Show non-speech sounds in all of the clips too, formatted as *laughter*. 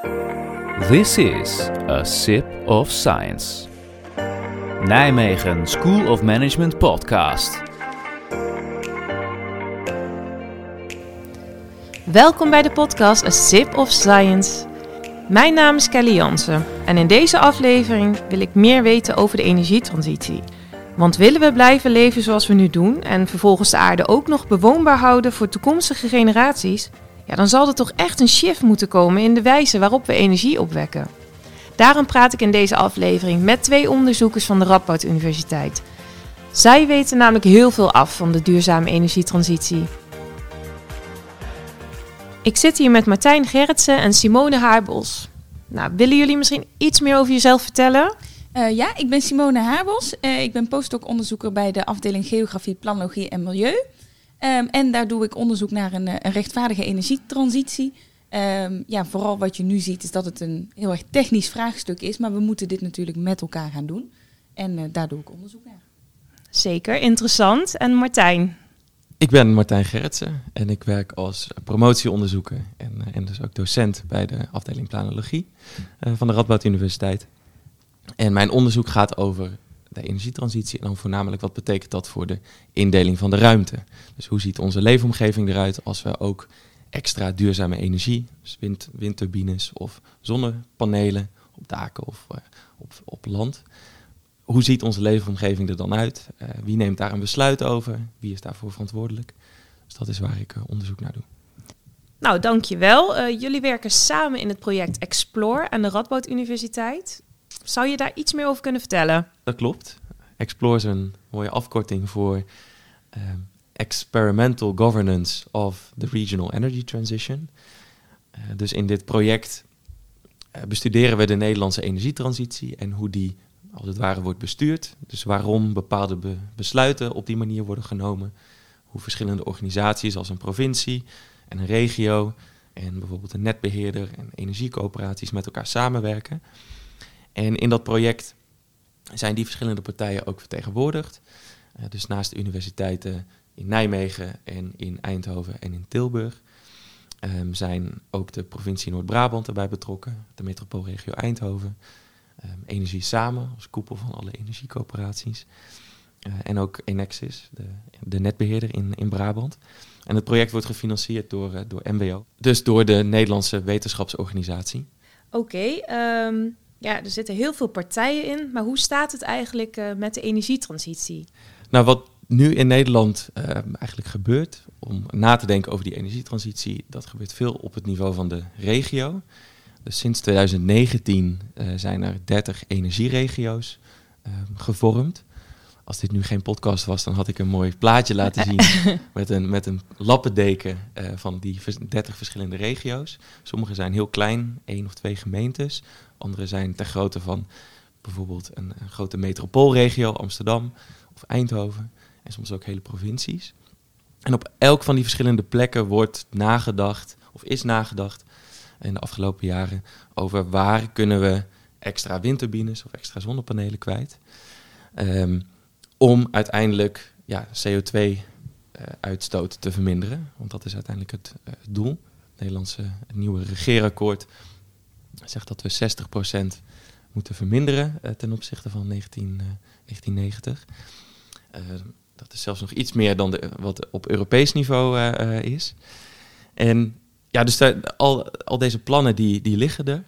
This is a sip of science. Nijmegen School of Management podcast. Welkom bij de podcast A Sip of Science. Mijn naam is Kelly Jansen en in deze aflevering wil ik meer weten over de energietransitie. Want willen we blijven leven zoals we nu doen en vervolgens de aarde ook nog bewoonbaar houden voor toekomstige generaties, ja, dan zal er toch echt een shift moeten komen in de wijze waarop we energie opwekken. Daarom praat ik in deze aflevering met twee onderzoekers van de Radboud Universiteit. Zij weten namelijk heel veel af van de duurzame energietransitie. Ik zit hier met Martijn Gerritsen en Simone Haarbos. Nou, willen jullie misschien iets meer over jezelf vertellen? Uh, ja, ik ben Simone Haarbos. Uh, ik ben postdoc-onderzoeker bij de afdeling Geografie, Planologie en Milieu. Um, en daar doe ik onderzoek naar een, een rechtvaardige energietransitie. Um, ja, vooral wat je nu ziet is dat het een heel erg technisch vraagstuk is, maar we moeten dit natuurlijk met elkaar gaan doen. En uh, daar doe ik onderzoek naar. Zeker, interessant. En Martijn? Ik ben Martijn Gerritsen en ik werk als promotieonderzoeker en, uh, en dus ook docent bij de afdeling Planologie uh, van de Radboud Universiteit. En mijn onderzoek gaat over de energietransitie en dan voornamelijk wat betekent dat voor de indeling van de ruimte. Dus hoe ziet onze leefomgeving eruit als we ook extra duurzame energie, dus wind, windturbines of zonnepanelen op daken of uh, op, op land. Hoe ziet onze leefomgeving er dan uit? Uh, wie neemt daar een besluit over? Wie is daarvoor verantwoordelijk? Dus dat is waar ik uh, onderzoek naar doe. Nou, dankjewel. Jullie werken samen in het project Explore aan de Radboud Universiteit. Zou je daar iets meer over kunnen vertellen? Dat klopt. Explore is een mooie afkorting voor um, Experimental Governance of the Regional Energy Transition. Uh, dus in dit project uh, bestuderen we de Nederlandse energietransitie en hoe die als het ware wordt bestuurd. Dus waarom bepaalde be besluiten op die manier worden genomen. Hoe verschillende organisaties als een provincie en een regio en bijvoorbeeld een netbeheerder en energiecoöperaties met elkaar samenwerken. En in dat project zijn die verschillende partijen ook vertegenwoordigd. Uh, dus naast de universiteiten in Nijmegen en in Eindhoven en in Tilburg um, zijn ook de provincie Noord-Brabant erbij betrokken, de metropoolregio Eindhoven, um, Energie Samen als koepel van alle energiecoöperaties uh, en ook Enexis, de, de netbeheerder in, in Brabant. En het project wordt gefinancierd door, uh, door MWO, dus door de Nederlandse wetenschapsorganisatie. Oké, um, ja, er zitten heel veel partijen in, maar hoe staat het eigenlijk uh, met de energietransitie? Nou, wat nu in Nederland uh, eigenlijk gebeurt, om na te denken over die energietransitie, dat gebeurt veel op het niveau van de regio. Dus sinds 2019 uh, zijn er 30 energieregio's uh, gevormd. Als dit nu geen podcast was, dan had ik een mooi plaatje laten zien *laughs* met een, met een lappendeken van die 30 verschillende regio's. Sommige zijn heel klein, één of twee gemeentes. Andere zijn ter grootte van bijvoorbeeld een, een grote metropoolregio, Amsterdam of Eindhoven. En soms ook hele provincies. En op elk van die verschillende plekken wordt nagedacht, of is nagedacht in de afgelopen jaren, over waar kunnen we extra windturbines of extra zonnepanelen kwijt. Um, om uiteindelijk ja, CO2-uitstoot uh, te verminderen. Want dat is uiteindelijk het uh, doel. Het Nederlandse nieuwe regeerakkoord zegt dat we 60% moeten verminderen uh, ten opzichte van 19, 1990. dat is zelfs nog iets meer dan de, wat op Europees niveau is. En ja, dus al, al deze plannen die, die liggen er.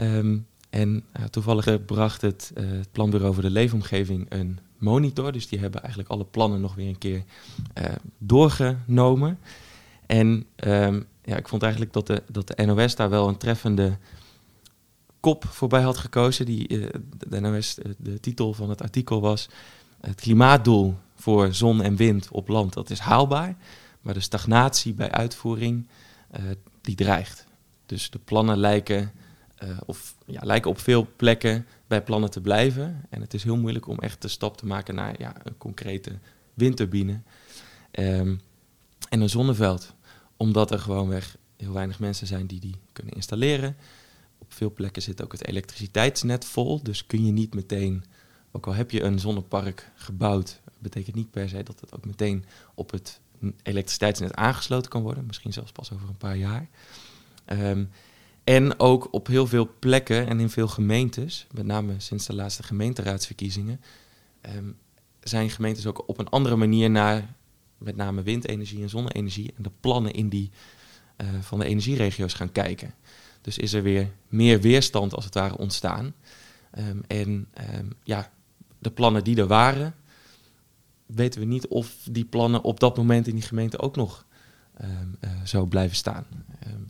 Um, en toevallig bracht het, het Planbureau voor de Leefomgeving een monitor. Dus die hebben eigenlijk alle plannen nog weer een keer doorgenomen. En um, ja, ik vond eigenlijk dat de, dat de NOS daar wel een treffende kop voorbij had gekozen. Die, uh, de NOS, de, titel van het artikel was... Het klimaatdoel voor zon en wind op land, dat is haalbaar. Maar de stagnatie bij uitvoering, uh, die dreigt. Dus de plannen lijken, of, ja, lijken op veel plekken bij plannen te blijven. En het is heel moeilijk om echt de stap te maken naar ja, een concrete windturbine um, en een zonneveld. Omdat er gewoonweg heel weinig mensen zijn die die kunnen installeren. Op veel plekken zit ook het elektriciteitsnet vol. Dus kun je niet meteen, ook al heb je een zonnepark gebouwd, betekent niet per se dat het ook meteen op het elektriciteitsnet aangesloten kan worden. Misschien zelfs pas over een paar jaar. Um, En ook op heel veel plekken en in veel gemeentes, met name sinds de laatste gemeenteraadsverkiezingen, ehm, zijn gemeentes ook op een andere manier naar met name windenergie en zonne-energie en de plannen in die, uh, van de energieregio's gaan kijken. Dus is er weer meer weerstand als het ware ontstaan. Um, en um, ja, de plannen die er waren, weten we niet of die plannen op dat moment in die gemeente ook nog um, uh, zo blijven staan.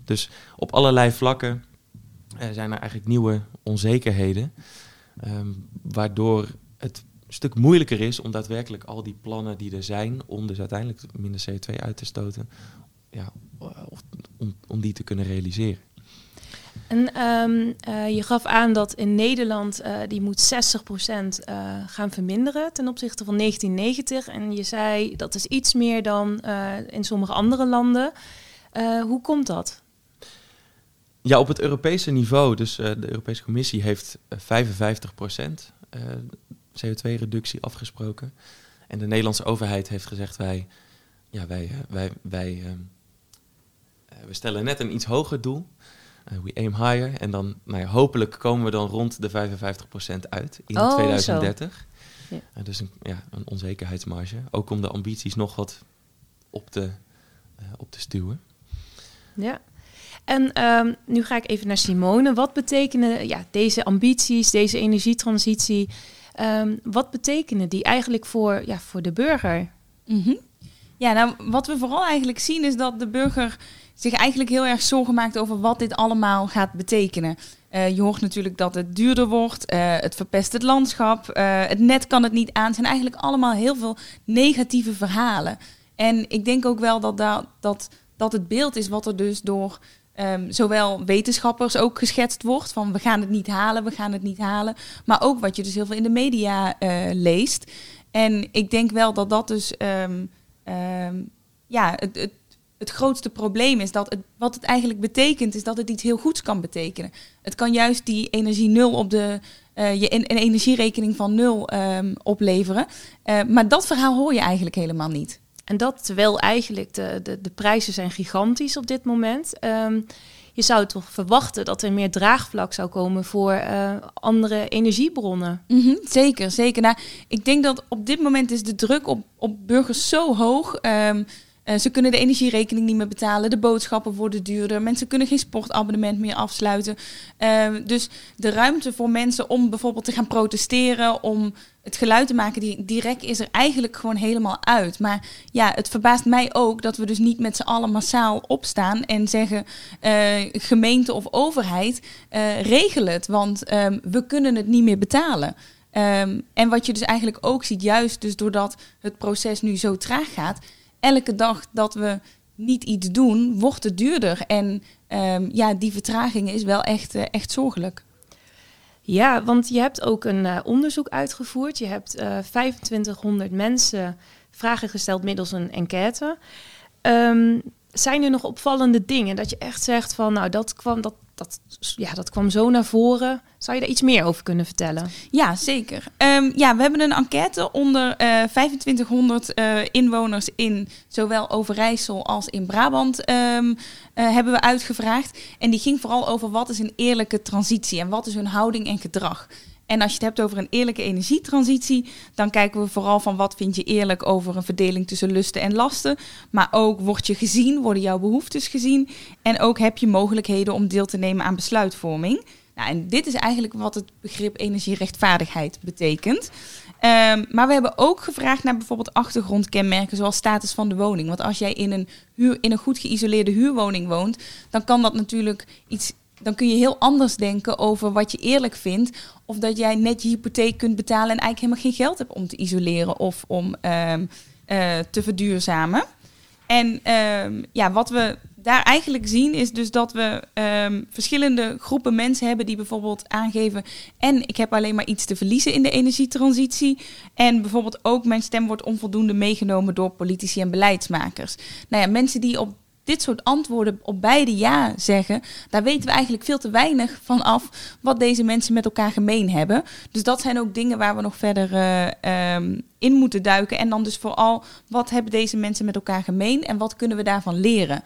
dus op allerlei vlakken uh, zijn er eigenlijk nieuwe onzekerheden, waardoor het stuk moeilijker is om daadwerkelijk al die plannen die er zijn, om dus uiteindelijk minder CO2 uit te stoten, ja, om, om die te kunnen realiseren. En um, uh, je gaf aan dat in Nederland uh, die moet 60% uh, gaan verminderen ten opzichte van 1990. En je zei dat is iets meer dan in sommige andere landen. hoe komt dat? Ja, op het Europese niveau, dus de Europese Commissie heeft 55% CO2-reductie afgesproken. En de Nederlandse overheid heeft gezegd: wij, ja, wij, eh, wij, wij uh, we stellen net een iets hoger doel. Uh, we aim higher. En dan, nou ja, hopelijk komen we dan rond de 55% uit in oh, 2030. Ja. dus een, ja, een onzekerheidsmarge. Ook om de ambities nog wat op te, op te stuwen. Ja. En um, nu ga ik even naar Simone. Wat betekenen ja, deze ambities, deze energietransitie Um, wat betekenen die eigenlijk voor, ja, voor de burger? Mm -hmm. Ja, nou, wat we vooral eigenlijk zien is dat de burger zich eigenlijk heel erg zorgen maakt over wat dit allemaal gaat betekenen. Uh, je hoort natuurlijk dat het duurder wordt, uh, het verpest het landschap, uh, het net kan het niet aan. Het zijn eigenlijk allemaal heel veel negatieve verhalen. En ik denk ook wel dat, dat, dat, dat het beeld is wat er dus door Um, zowel wetenschappers ook geschetst wordt van we gaan het niet halen, we gaan het niet halen. Maar ook wat je dus heel veel in de media leest. En ik denk wel dat dat dus um, um, ja, het, het, grootste probleem is. Dat het, wat het eigenlijk betekent, is dat het iets heel goeds kan betekenen. Het kan juist die energie nul op de. Uh, je een, een, energierekening van nul opleveren. Uh, maar dat verhaal hoor je eigenlijk helemaal niet. En dat terwijl eigenlijk de, de, de prijzen zijn gigantisch op dit moment. Um, je zou toch verwachten dat er meer draagvlak zou komen voor uh, andere energiebronnen. Mm -hmm, zeker, zeker. Nou, ik denk dat op dit moment is de druk op, op burgers zo hoog. Um, uh, ze kunnen de energierekening niet meer betalen, de boodschappen worden duurder, mensen kunnen geen sportabonnement meer afsluiten. Uh, dus de ruimte voor mensen om bijvoorbeeld te gaan protesteren, om het geluid te maken, die, direct is er eigenlijk gewoon helemaal uit. Maar ja, het verbaast mij ook dat we dus niet met z'n allen massaal opstaan en zeggen: uh, gemeente of overheid, uh, regel het, want um, we kunnen het niet meer betalen. Um, en wat je dus eigenlijk ook ziet, juist dus doordat het proces nu zo traag gaat, elke dag dat we niet iets doen, wordt het duurder. En um, ja, die vertraging is wel echt, uh, echt zorgelijk. Ja, want je hebt ook een uh, onderzoek uitgevoerd. Je hebt uh, eh, 2500 mensen vragen gesteld middels een enquête. Um, zijn er nog opvallende dingen dat je echt zegt van, nou, dat kwam, dat, dat, ja, dat kwam zo naar voren. Zou je daar iets meer over kunnen vertellen? Ja, zeker. Um, ja, we hebben een enquête onder uh, 2500 uh, inwoners in zowel Overijssel als in Brabant um, uh, hebben we uitgevraagd. En die ging vooral over wat is een eerlijke transitie en wat is hun houding en gedrag. En als je het hebt over een eerlijke energietransitie, dan kijken we vooral van wat vind je eerlijk over een verdeling tussen lusten en lasten. Maar ook word je gezien, worden jouw behoeftes gezien. En ook heb je mogelijkheden om deel te nemen aan besluitvorming. Nou, en dit is eigenlijk wat het begrip energierechtvaardigheid betekent. Um, maar we hebben ook gevraagd naar bijvoorbeeld achtergrondkenmerken zoals status van de woning. Want als jij in een, in een goed geïsoleerde huurwoning woont, dan kan dat natuurlijk iets dan kun je heel anders denken over wat je eerlijk vindt. Of dat jij net je hypotheek kunt betalen en eigenlijk helemaal geen geld hebt om te isoleren of om uh, uh, te verduurzamen. En uh, ja, wat we daar eigenlijk zien is dus dat we um, verschillende groepen mensen hebben die bijvoorbeeld aangeven en ik heb alleen maar iets te verliezen in de energietransitie en bijvoorbeeld ook mijn stem wordt onvoldoende meegenomen door politici en beleidsmakers. Nou ja, mensen die op dit soort antwoorden op beide ja zeggen, daar weten we eigenlijk veel te weinig van af wat deze mensen met elkaar gemeen hebben. Dus dat zijn ook dingen waar we nog verder uh, um, in moeten duiken. En dan dus vooral, wat hebben deze mensen met elkaar gemeen en wat kunnen we daarvan leren?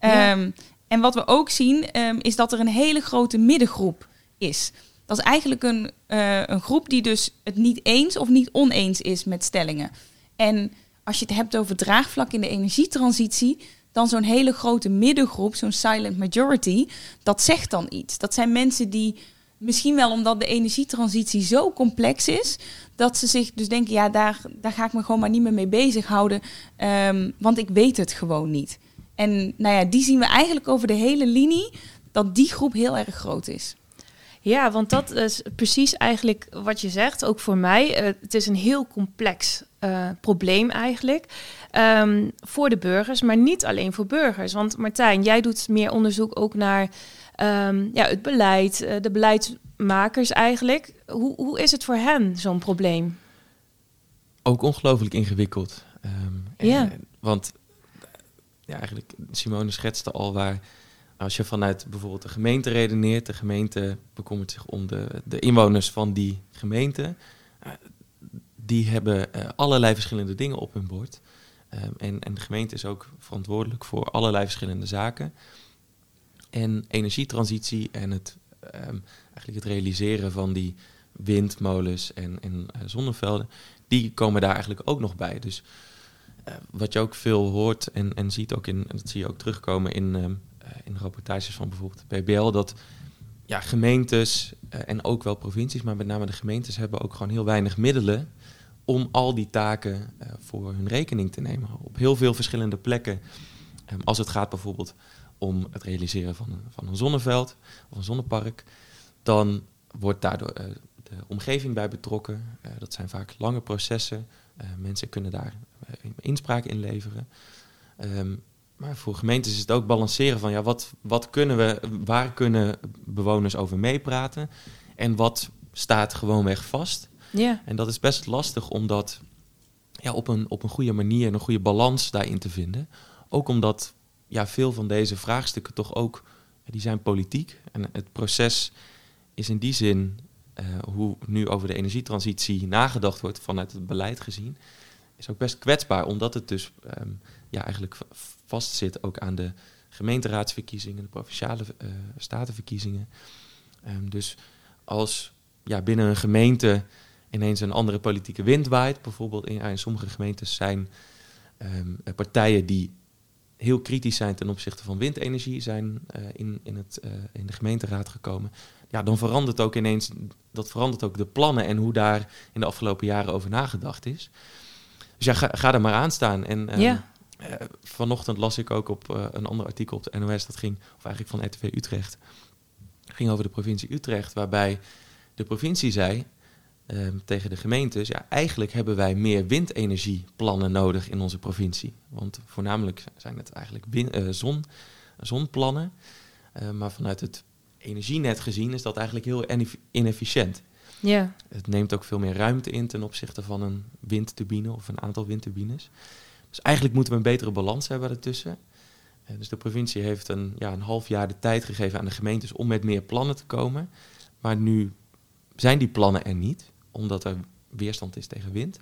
Ja. Um, En wat we ook zien, ehm, is dat er een hele grote middengroep is. Dat is eigenlijk een, eh, een groep die dus het niet eens of niet oneens is met stellingen. En als je het hebt over draagvlak in de energietransitie, dan zo'n hele grote middengroep, zo'n silent majority, dat zegt dan iets. Dat zijn mensen die misschien wel omdat de energietransitie zo complex is, dat ze zich dus denken, ja, daar, daar ga ik me gewoon maar niet meer mee bezighouden, um, want ik weet het gewoon niet. En nou ja, die zien we eigenlijk over de hele linie, dat die groep heel erg groot is. Ja, want dat is precies eigenlijk wat je zegt, ook voor mij. Uh, het is een heel complex uh, probleem eigenlijk um, voor de burgers, maar niet alleen voor burgers. Want Martijn, jij doet meer onderzoek ook naar um, ja, het beleid, uh, de beleidsmakers eigenlijk. Hoe, hoe is het voor hen, zo'n probleem? Ook ongelooflijk ingewikkeld. Um, ja. En, want ja, eigenlijk, Simone schetste al waar als je vanuit bijvoorbeeld de gemeente redeneert, de gemeente bekommert zich om de, de inwoners van die gemeente. Uh, die hebben uh, allerlei verschillende dingen op hun bord. Um, en, en de gemeente is ook verantwoordelijk voor allerlei verschillende zaken. En energietransitie en het, um, eigenlijk het realiseren van die windmolens en, en uh, zonnevelden, die komen daar eigenlijk ook nog bij. Dus uh, wat je ook veel hoort en, en ziet ook in, dat zie je ook terugkomen in, um, in rapportages van bijvoorbeeld BBL, dat ja, gemeentes en ook wel provincies, maar met name de gemeentes hebben ook gewoon heel weinig middelen om al die taken uh, voor hun rekening te nemen. Op heel veel verschillende plekken. Um, als het gaat bijvoorbeeld om het realiseren van een, van een zonneveld of een zonnepark, dan wordt daardoor uh, de omgeving bij betrokken. Uh, dat zijn vaak lange processen. mensen kunnen daar inspraak in leveren. Um, maar voor gemeentes is het ook balanceren van ja, wat, wat kunnen we, waar kunnen bewoners over meepraten en wat staat gewoonweg vast. Yeah. En dat is best lastig om dat ja, op, een, op een goede manier en een goede balans daarin te vinden. Ook omdat ja, veel van deze vraagstukken toch ook, die zijn politiek. En het proces is in die zin, uh, hoe nu over de energietransitie nagedacht wordt vanuit het beleid gezien, is ook best kwetsbaar. Omdat het dus um, ja, eigenlijk vastzit ook aan de gemeenteraadsverkiezingen, de provinciale uh, statenverkiezingen. Um, dus als ja, binnen een gemeente ineens een andere politieke wind waait. Bijvoorbeeld in, in sommige gemeentes zijn um, partijen die heel kritisch zijn ten opzichte van windenergie, zijn uh, in, in, het, uh, in de gemeenteraad gekomen. Ja, dan verandert ook ineens, dat verandert ook de plannen en hoe daar in de afgelopen jaren over nagedacht is. Dus ja, ga, ga er maar aan staan. En um, ja. uh, vanochtend las ik ook op een ander artikel op de NOS, dat ging, of eigenlijk van RTV Utrecht, ging over de provincie Utrecht, waarbij de provincie zei, um, tegen de gemeentes, ja, eigenlijk hebben wij meer windenergieplannen nodig in onze provincie. Want voornamelijk zijn het eigenlijk win, uh, zon, zonplannen. Uh, maar vanuit het energienet gezien is dat eigenlijk heel inefficiënt. Ja. Het neemt ook veel meer ruimte in ten opzichte van een windturbine of een aantal windturbines. Dus eigenlijk moeten we een betere balans hebben ertussen. Uh, dus de provincie heeft een, ja, een half jaar de tijd gegeven aan de gemeentes om met meer plannen te komen. Maar nu zijn die plannen er niet omdat er weerstand is tegen wind.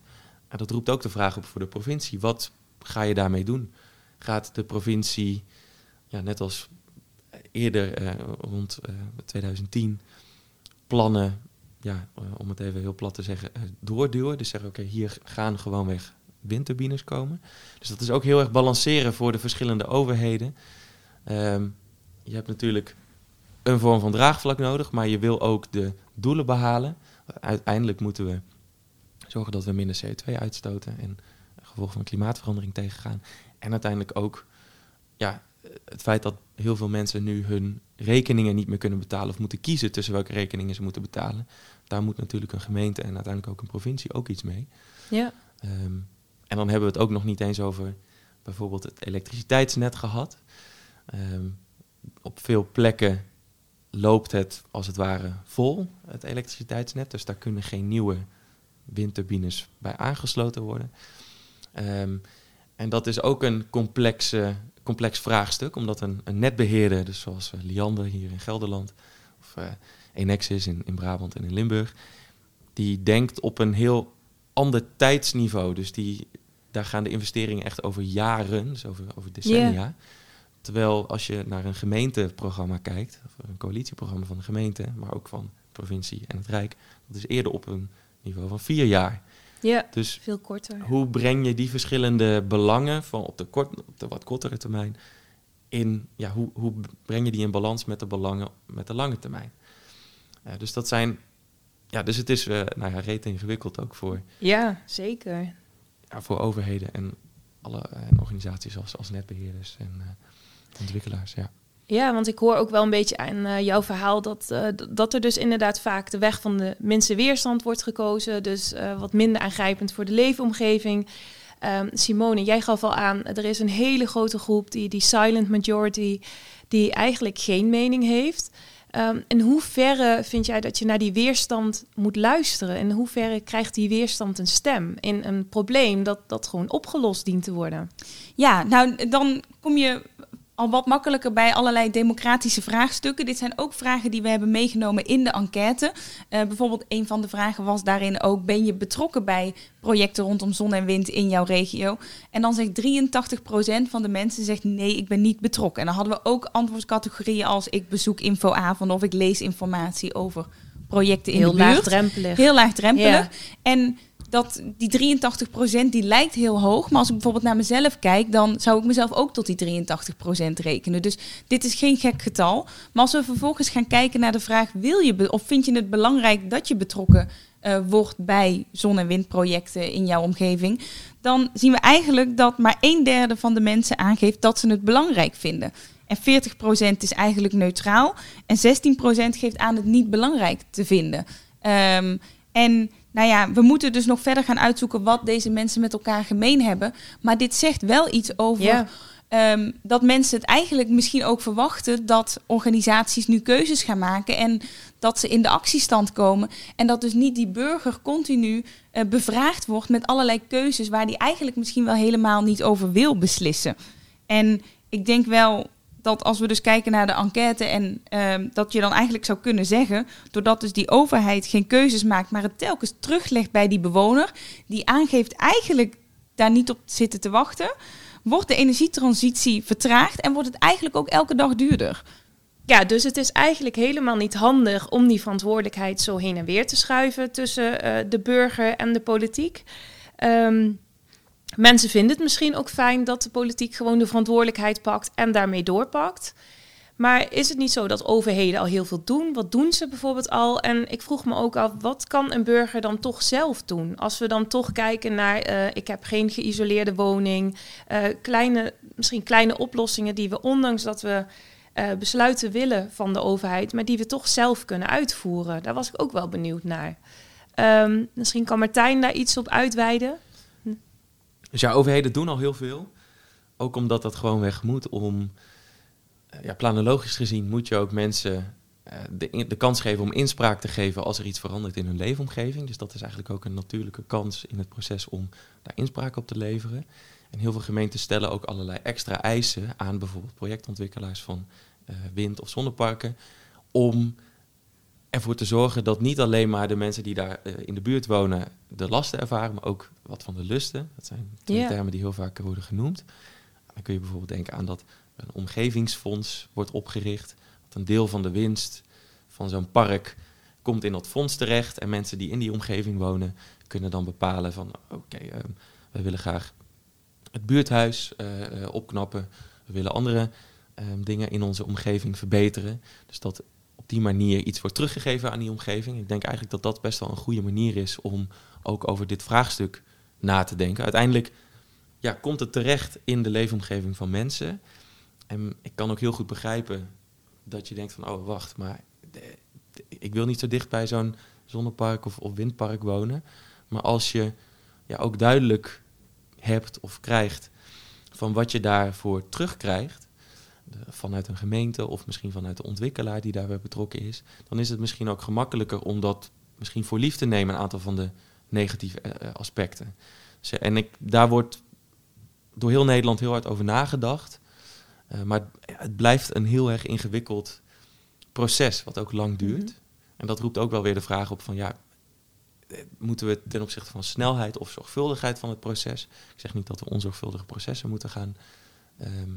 En dat roept ook de vraag op voor de provincie. Wat ga je daarmee doen? Gaat de provincie, ja, net als eerder eh, rond eh, 2010, plannen, ja, uh, om het even heel plat te zeggen, eh, doorduwen? Dus zeggen, oké, hier gaan gewoonweg windturbines komen. Dus dat is ook heel erg balanceren voor de verschillende overheden. Um, je hebt natuurlijk een vorm van draagvlak nodig, maar je wil ook de doelen behalen uiteindelijk moeten we zorgen dat we minder CO2 uitstoten en gevolgen van klimaatverandering tegengaan. En uiteindelijk ook ja, het feit dat heel veel mensen nu hun rekeningen niet meer kunnen betalen of moeten kiezen tussen welke rekeningen ze moeten betalen. Daar moet natuurlijk een gemeente en uiteindelijk ook een provincie ook iets mee. Ja. Um, en dan hebben we het ook nog niet eens over bijvoorbeeld het elektriciteitsnet gehad. Um, op veel plekken loopt het als het ware vol, het elektriciteitsnet. Dus daar kunnen geen nieuwe windturbines bij aangesloten worden. Um, en dat is ook een complexe, complex vraagstuk, omdat een, een netbeheerder, dus zoals uh, Liander hier in Gelderland, of uh, Enexis in, in Brabant en in Limburg, die denkt op een heel ander tijdsniveau. Dus die, daar gaan de investeringen echt over jaren, dus over, over decennia. Terwijl als je naar een gemeenteprogramma kijkt, of een coalitieprogramma van de gemeente, maar ook van de provincie en het Rijk, dat is eerder op een niveau van vier jaar. Ja, Dus veel korter. hoe breng je die verschillende belangen van op de, kort, op de wat kortere termijn in, ja, hoe, hoe breng je die in balans met de belangen met de lange termijn? Dus dat zijn, ja, dus het is eh nou ja, reet ingewikkeld ook voor, Ja, zeker. ja, voor overheden en alle eh, en organisaties als, als netbeheerders en eh, ontwikkelaars. Ja. Ja, want ik hoor ook wel een beetje aan eh, jouw verhaal dat, eh, dat er dus inderdaad vaak de weg van de minste weerstand wordt gekozen. Dus eh, wat minder aangrijpend voor de leefomgeving. Ehm, Simone, jij gaf al aan, er is een hele grote groep, die, die silent majority, die eigenlijk geen mening heeft. Ehm, in hoeverre vind jij dat je naar die weerstand moet luisteren? In hoeverre krijgt die weerstand een stem in een probleem dat, dat gewoon opgelost dient te worden? Ja, nou dan kom je al wat makkelijker bij allerlei democratische vraagstukken. Dit zijn ook vragen die we hebben meegenomen in de enquête. Eh, bijvoorbeeld een van de vragen was daarin ook... ben je betrokken bij projecten rondom zon en wind in jouw regio? En dan zegt 83% van de mensen zegt nee, ik ben niet betrokken. En dan hadden we ook antwoordcategorieën als... ik bezoek infoavonden of ik lees informatie over projecten in Heel de buurt. laagdrempelig. Heel laagdrempelig. Ja. En dat, die 83% die lijkt heel hoog. Maar als ik bijvoorbeeld naar mezelf kijk, dan zou ik mezelf ook tot die 83% rekenen. Dus dit is geen gek getal. Maar als we vervolgens gaan kijken naar de vraag: wil je of vind je het belangrijk dat je betrokken eh, wordt bij zon- en windprojecten in jouw omgeving? Dan zien we eigenlijk dat maar een derde van de mensen aangeeft dat ze het belangrijk vinden. En 40% is eigenlijk neutraal. En 16% geeft aan het niet belangrijk te vinden. Ehm, en nou ja, we moeten dus nog verder gaan uitzoeken wat deze mensen met elkaar gemeen hebben. Maar dit zegt wel iets over Ja. ehm, dat mensen het eigenlijk misschien ook verwachten dat organisaties nu keuzes gaan maken en dat ze in de actiestand komen. En dat dus niet die burger continu eh, bevraagd wordt met allerlei keuzes waar die eigenlijk misschien wel helemaal niet over wil beslissen. En ik denk wel dat als we dus kijken naar de enquête en ehm, dat je dan eigenlijk zou kunnen zeggen, doordat dus die overheid geen keuzes maakt, maar het telkens teruglegt bij die bewoner, die aangeeft eigenlijk daar niet op zitten te wachten, wordt de energietransitie vertraagd en wordt het eigenlijk ook elke dag duurder. Ja, dus het is eigenlijk helemaal niet handig om die verantwoordelijkheid zo heen en weer te schuiven tussen eh, de burger en de politiek. Ehm, mensen vinden het misschien ook fijn dat de politiek gewoon de verantwoordelijkheid pakt en daarmee doorpakt. Maar is het niet zo dat overheden al heel veel doen? Wat doen ze bijvoorbeeld al? En ik vroeg me ook af, wat kan een burger dan toch zelf doen? Als we dan toch kijken naar, eh, ik heb geen geïsoleerde woning, eh, kleine, misschien kleine oplossingen die we, ondanks dat we eh, besluiten willen van de overheid, maar die we toch zelf kunnen uitvoeren. Daar was ik ook wel benieuwd naar. Ehm, misschien kan Martijn daar iets op uitweiden. Dus ja, overheden doen al heel veel. Ook omdat dat gewoon weg moet om... eh, Ja, planologisch gezien moet je ook mensen eh, de, de kans geven om inspraak te geven als er iets verandert in hun leefomgeving. Dus dat is eigenlijk ook een natuurlijke kans in het proces om daar inspraak op te leveren. En heel veel gemeenten stellen ook allerlei extra eisen aan bijvoorbeeld projectontwikkelaars van eh, wind- of zonneparken. Om ervoor te zorgen dat niet alleen maar de mensen die daar eh, in de buurt wonen de lasten ervaren, maar ook wat van de lusten. Dat zijn twee termen die heel vaak worden genoemd. Dan kun je bijvoorbeeld denken aan dat een omgevingsfonds wordt opgericht. Dat een deel van de winst van zo'n park komt in dat fonds terecht. En mensen die in die omgeving wonen kunnen dan bepalen van oké, ehm, we willen graag het buurthuis eh, eh, opknappen. We willen andere ehm, dingen in onze omgeving verbeteren. Dus dat die manier iets wordt teruggegeven aan die omgeving. Ik denk eigenlijk dat dat best wel een goede manier is om ook over dit vraagstuk na te denken. Uiteindelijk ja, komt het terecht in de leefomgeving van mensen. En ik kan ook heel goed begrijpen dat je denkt van, oh wacht, maar ik wil niet zo dicht bij zo'n zonnepark of, of windpark wonen. Maar als je ja, ook duidelijk hebt of krijgt van wat je daarvoor terugkrijgt, vanuit een gemeente of misschien vanuit de ontwikkelaar die daarbij betrokken is, dan is het misschien ook gemakkelijker om dat misschien voor lief te nemen, een aantal van de negatieve eh, eh, aspecten. Dus, eh, en ik, daar wordt door heel Nederland heel hard over nagedacht. Maar het blijft een heel erg ingewikkeld proces, wat ook lang duurt. Mhm. En dat roept ook wel weer de vraag op van ja, moeten we ten opzichte van snelheid of zorgvuldigheid van het proces. Ik zeg niet dat we onzorgvuldige processen moeten gaan ehm,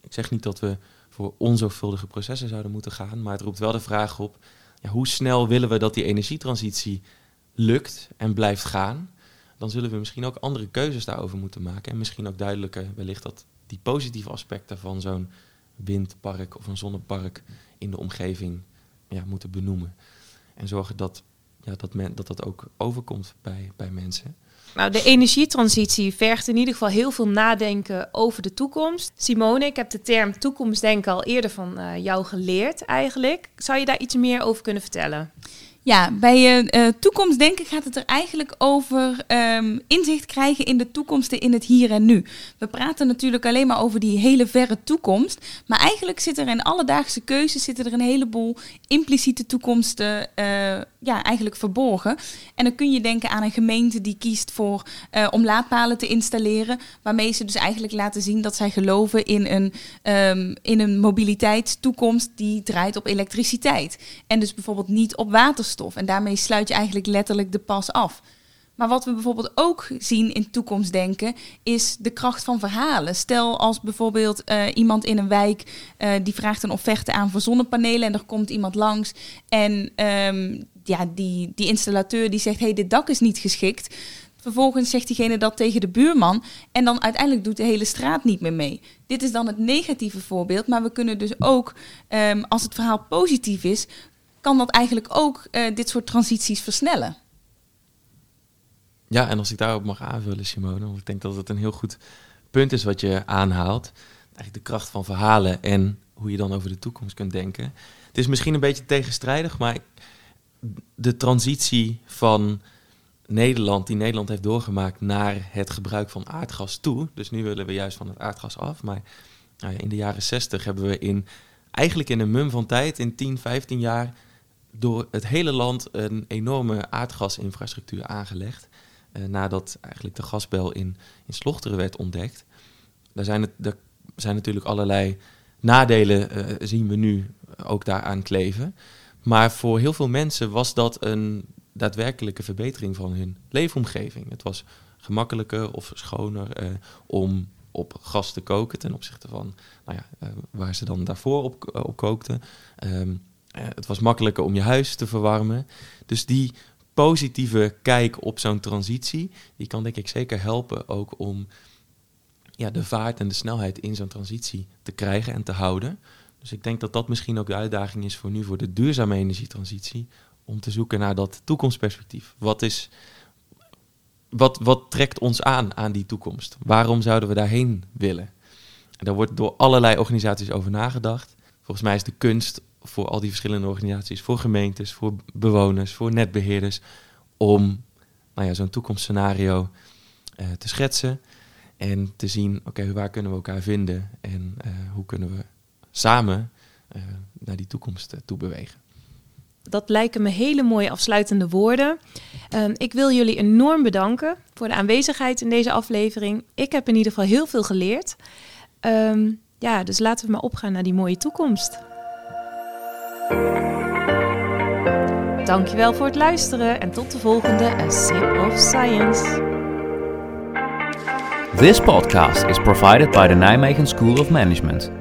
ik zeg niet dat we voor onzorgvuldige processen zouden moeten gaan, maar het roept wel de vraag op, ja, hoe snel willen we dat die energietransitie lukt en blijft gaan? Dan zullen we misschien ook andere keuzes daarover moeten maken en misschien ook duidelijker wellicht dat die positieve aspecten van zo'n windpark of een zonnepark in de omgeving ja, moeten benoemen. En zorgen dat, ja, dat, men, dat dat ook overkomt bij, bij mensen. Nou, de energietransitie vergt in ieder geval heel veel nadenken over de toekomst. Simone, ik heb de term toekomstdenken al eerder van uh, jou geleerd eigenlijk. Zou je daar iets meer over kunnen vertellen? Ja, bij uh, toekomstdenken gaat het er eigenlijk over um, inzicht krijgen in de toekomsten in het hier en nu. We praten natuurlijk alleen maar over die hele verre toekomst. Maar eigenlijk zit er in alledaagse keuzes zitten er een heleboel impliciete toekomsten uh, ja, eigenlijk verborgen. En dan kun je denken aan een gemeente die kiest voor uh, om laadpalen te installeren. Waarmee ze dus eigenlijk laten zien dat zij geloven in een, um, in een mobiliteitstoekomst die draait op elektriciteit. En dus bijvoorbeeld niet op En daarmee sluit je eigenlijk letterlijk de pas af. Maar wat we bijvoorbeeld ook zien in toekomstdenken is de kracht van verhalen. Stel als bijvoorbeeld uh, iemand in een wijk uh, die vraagt een offerte aan voor zonnepanelen en er komt iemand langs en um, ja, die, die installateur die zegt hey, dit dak is niet geschikt. Vervolgens zegt diegene dat tegen de buurman en dan uiteindelijk doet de hele straat niet meer mee. Dit is dan het negatieve voorbeeld, maar we kunnen dus ook, um, als het verhaal positief is, kan dat eigenlijk ook uh, dit soort transities versnellen. Ja, en als ik daarop mag aanvullen, Simone, want ik denk dat het een heel goed punt is wat je aanhaalt. Eigenlijk de kracht van verhalen en hoe je dan over de toekomst kunt denken. Het is misschien een beetje tegenstrijdig, maar de transitie van Nederland, die Nederland heeft doorgemaakt naar het gebruik van aardgas toe. Dus nu willen we juist van het aardgas af. Maar nou in de jaren 60 hebben we in eigenlijk in een mum van tijd, in 10, 15 jaar, door het hele land een enorme aardgasinfrastructuur aangelegd. Uh, nadat eigenlijk de gasbel in, in Slochteren werd ontdekt. Daar zijn, het, daar zijn natuurlijk allerlei nadelen, uh, zien we nu ook daaraan kleven. Maar voor heel veel mensen was dat een daadwerkelijke verbetering van hun leefomgeving. Het was gemakkelijker of schoner om op gas te koken ten opzichte van nou ja, waar ze dan daarvoor op, op kookten. Uh, het was makkelijker om je huis te verwarmen. Dus die positieve kijk op zo'n transitie, die kan denk ik zeker helpen ook om ja, de vaart en de snelheid in zo'n transitie te krijgen en te houden. Dus ik denk dat dat misschien ook de uitdaging is voor nu voor de duurzame energietransitie, om te zoeken naar dat toekomstperspectief. Wat, is, wat, wat trekt ons aan aan die toekomst? Waarom zouden we daarheen willen? En daar wordt door allerlei organisaties over nagedacht. Volgens mij is de kunst voor al die verschillende organisaties, voor gemeentes, voor bewoners, voor netbeheerders, om nou ja, zo'n toekomstscenario uh, te schetsen en te zien, oké, waar kunnen we elkaar vinden en uh, hoe kunnen we samen uh, naar die toekomst toe bewegen. Dat lijken me hele mooie afsluitende woorden. Um, ik wil jullie enorm bedanken voor de aanwezigheid in deze aflevering. Ik heb in ieder geval heel veel geleerd. Um, ja, dus laten we maar opgaan naar die mooie toekomst. Dankjewel voor het luisteren en tot de volgende A Sip of Science. This podcast is provided by the Nijmegen School of Management.